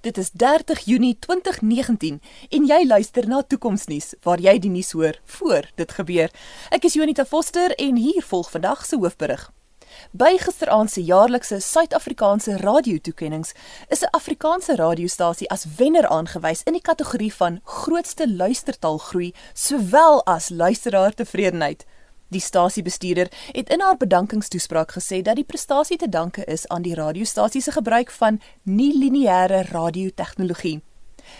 Dit is 30 Junie 2019 en jy luister na Toekomsnuus waar jy die nuus hoor voor dit gebeur. Ek is Jonita Foster en hier volg vandag se hoofberig. By gisteraand se jaarlikse Suid-Afrikaanse radiotoekennings is 'n Afrikaanse radiostasie as wenner aangewys in die kategorie van grootste luistertaalgroei sowel as luisteraartevredenheid. Die stasiebestuurder het in haar bedankingstoespraak gesê dat die prestasie te danke is aan die radiostasie se gebruik van nie-lineêre radiotegnologie.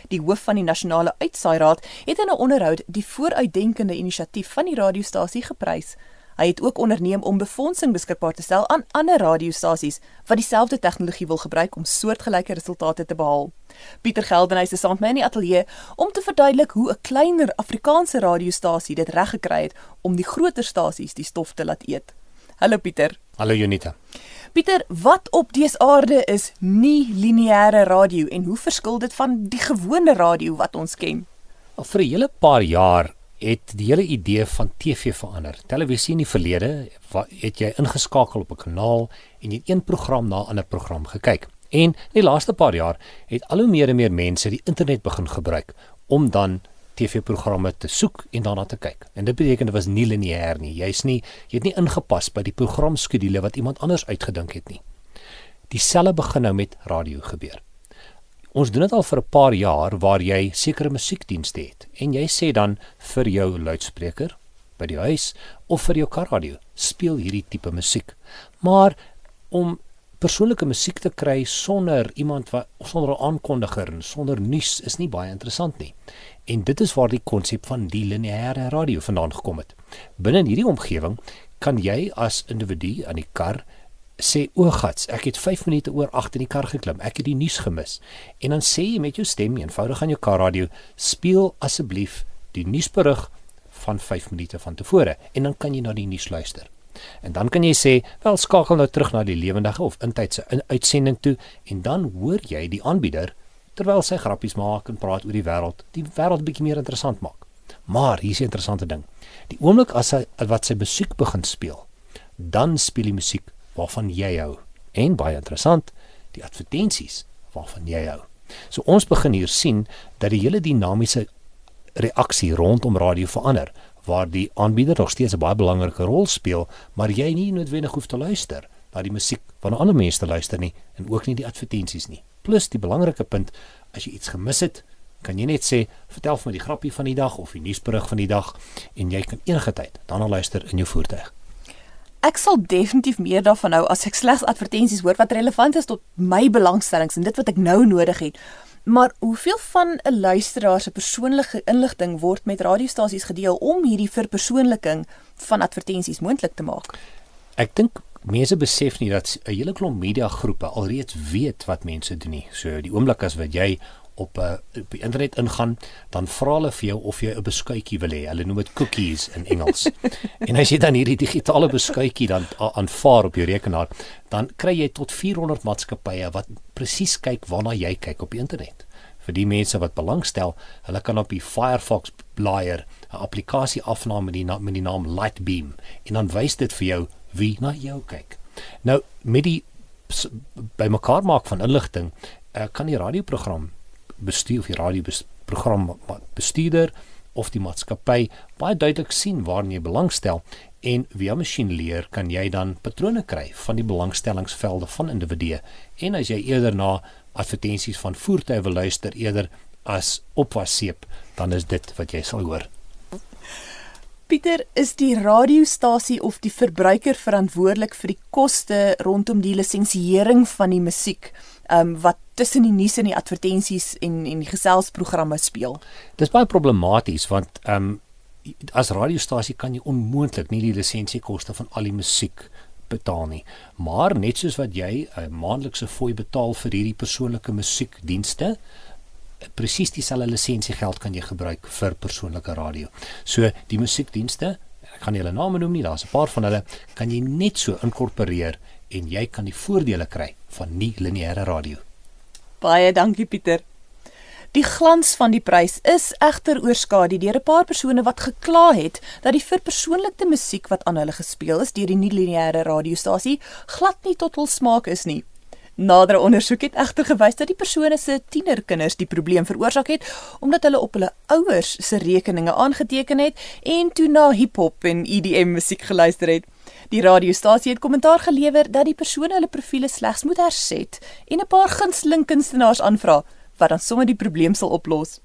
Die hoof van die nasionale uitsaairaad het in 'n onderhoud die vooruitdenkende inisiatief van die radiostasie geprys. Hy het ook onderneem om befondsing beskikbaar te stel aan ander radiostasies wat dieselfde tegnologie wil gebruik om soortgelyke resultate te behaal. Pieter Geldenhuys is saam met my in die ateljee om te verduidelik hoe 'n kleiner Afrikaanse radiostasie dit reg gekry het om die groter stasies die stof te laat eet. Hallo Pieter. Hallo Junita. Pieter, wat op dese aarde is nie lineêre radio en hoe verskil dit van die gewone radio wat ons ken? Al vir 'n hele paar jaar het die hele idee van TV verander. Televisie in die verlede het jy ingeskakel op 'n kanaal en het een program na 'n ander program gekyk. En in die laaste paar jaar het al hoe meer en meer mense die internet begin gebruik om dan TV-programme te soek en daarna te kyk. En dit beteken dit was nie lineêr nie. Jy's nie jy het nie ingepas by die programskedule wat iemand anders uitgedink het nie. Dieselfde begin nou met radio gebeur. Ons doen dit al vir 'n paar jaar waar jy sekere musiekdienste het en jy sê dan vir jou luidspreker by die huis of vir jou karradio speel hierdie tipe musiek. Maar om persoonlike musiek te kry sonder iemand wat sonder 'n aankondiger en sonder nuus is nie baie interessant nie. En dit is waar die konsep van die lineêre radio vandaan gekom het. Binne hierdie omgewing kan jy as individu aan die kar sê o gats, ek het 5 minute oor 8 in die kar geklim. Ek het die nuus gemis. En dan sê jy met jou stem eenvoudig aan jou karradio, speel asseblief die nuusberig van 5 minute van tevore en dan kan jy na die nuus luister. En dan kan jy sê, wel skakel nou terug na die lewendige of intydse in uitsending toe en dan hoor jy die aanbieder terwyl sy grappies maak en praat oor die wêreld, die wêreld bietjie meer interessant maak. Maar hier's 'n interessante ding. Die oomblik as hy wat sy musiek begin speel, dan speel die musiek waarvan jy hou. En baie interessant, die advertensies waarvan jy hou. So ons begin hier sien dat die hele dinamiese reaksie rondom radio verander waar die aanbieder nog steeds 'n baie belangrike rol speel, maar jy nie noodwendig hoef te luister na die musiek van ander mense te luister nie en ook nie die advertensies nie. Plus die belangrike punt, as jy iets gemis het, kan jy net sê, vertel vir my die grappie van die dag of die nuusberig van die dag en jy kan enige tyd daarna luister in jou voertuig. Ek sal definitief meer daarvan hou as ek slegs advertensies hoor wat relevant is tot my belangstellings en dit wat ek nou nodig het. Maar hoeveel van 'n luisteraar se persoonlike inligting word met radiostasies gedeel om hierdie verpersoonliking van advertensies moontlik te maak? Ek dink mense besef nie dat 'n hele klomp media groepe alreeds weet wat mense doen nie. So die oomblik as wat jy op 'n uh, op die internet ingaan, dan vra hulle vir jou of jy 'n beskuitjie wil hê. Hulle noem dit cookies in Engels. en as jy dan hierdie digitale beskuitjie dan aanvaar op jou rekenaar, dan kry jy tot 400 maatskappye wat presies kyk waarna jy kyk op die internet. Vir die mense wat belangstel, hulle kan op die Firefox blaaier 'n applikasie afneem met die met die naam Lightbeam en dan wys dit vir jou wie na jou kyk. Nou met die bymekaar maak van inligting, uh, kan die radioprogram bestuur of die radioprogram bestuurder of die maatskappy baie duidelik sien waarna jy belangstel en via masjienleer kan jy dan patrone kry van die belangstellingsvelde van individue en as jy eerder na advertensies van voertuie wil luister eerder as opwasseep dan is dit wat jy sal hoor Pieter, is die radiostasie of die verbruiker verantwoordelik vir die koste rondom die lisensiering van die musiek? um, wat tussen die nuus en die advertensies en en die geselsprogramme speel. Dis baie problematies want ehm um, as radiostasie kan jy onmoontlik nie die lisensiekoste van al die musiek betaal nie. Maar net soos wat jy 'n maandelikse fooi betaal vir hierdie persoonlike musiekdienste, presies dieselfde lisensiegeld kan jy gebruik vir persoonlike radio. So die musiekdienste, ek gaan nie hulle name noem nie, daar's 'n paar van hulle, kan jy net so inkorporeer en jy kan die voordele kry van nie lineêre radio. Baie dankie Pieter. Die glans van die prys is egter oorskadu deur 'n paar persone wat gekla het dat die verpersoonlikte musiek wat aan hulle gespeel is deur die nie lineêre radiostasie glad nie tot hul smaak is nie. Nadere ondersoek het egter gewys dat die persone se tienerkinders die probleem veroorsaak het omdat hulle op hulle ouers se rekeninge aangeteken het en toe na hiphop en EDM musiek geluister het. Die radiostasie het kommentaar gelewer dat die persone hulle profile slegs moet herset en 'n paar gunsteling kunstenaars aanvra wat dan sommer die probleem sal oplos.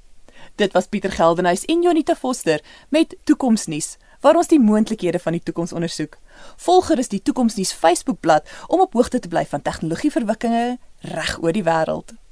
Dit was Pieter Geldenhuys en Jonita Foster met Toekomsnuus waar ons die moontlikhede van die toekoms ondersoek. Volg gerus die Toekomsnuus Facebookblad om op hoogte te bly van tegnologieverwikkelinge reg oor die wêreld.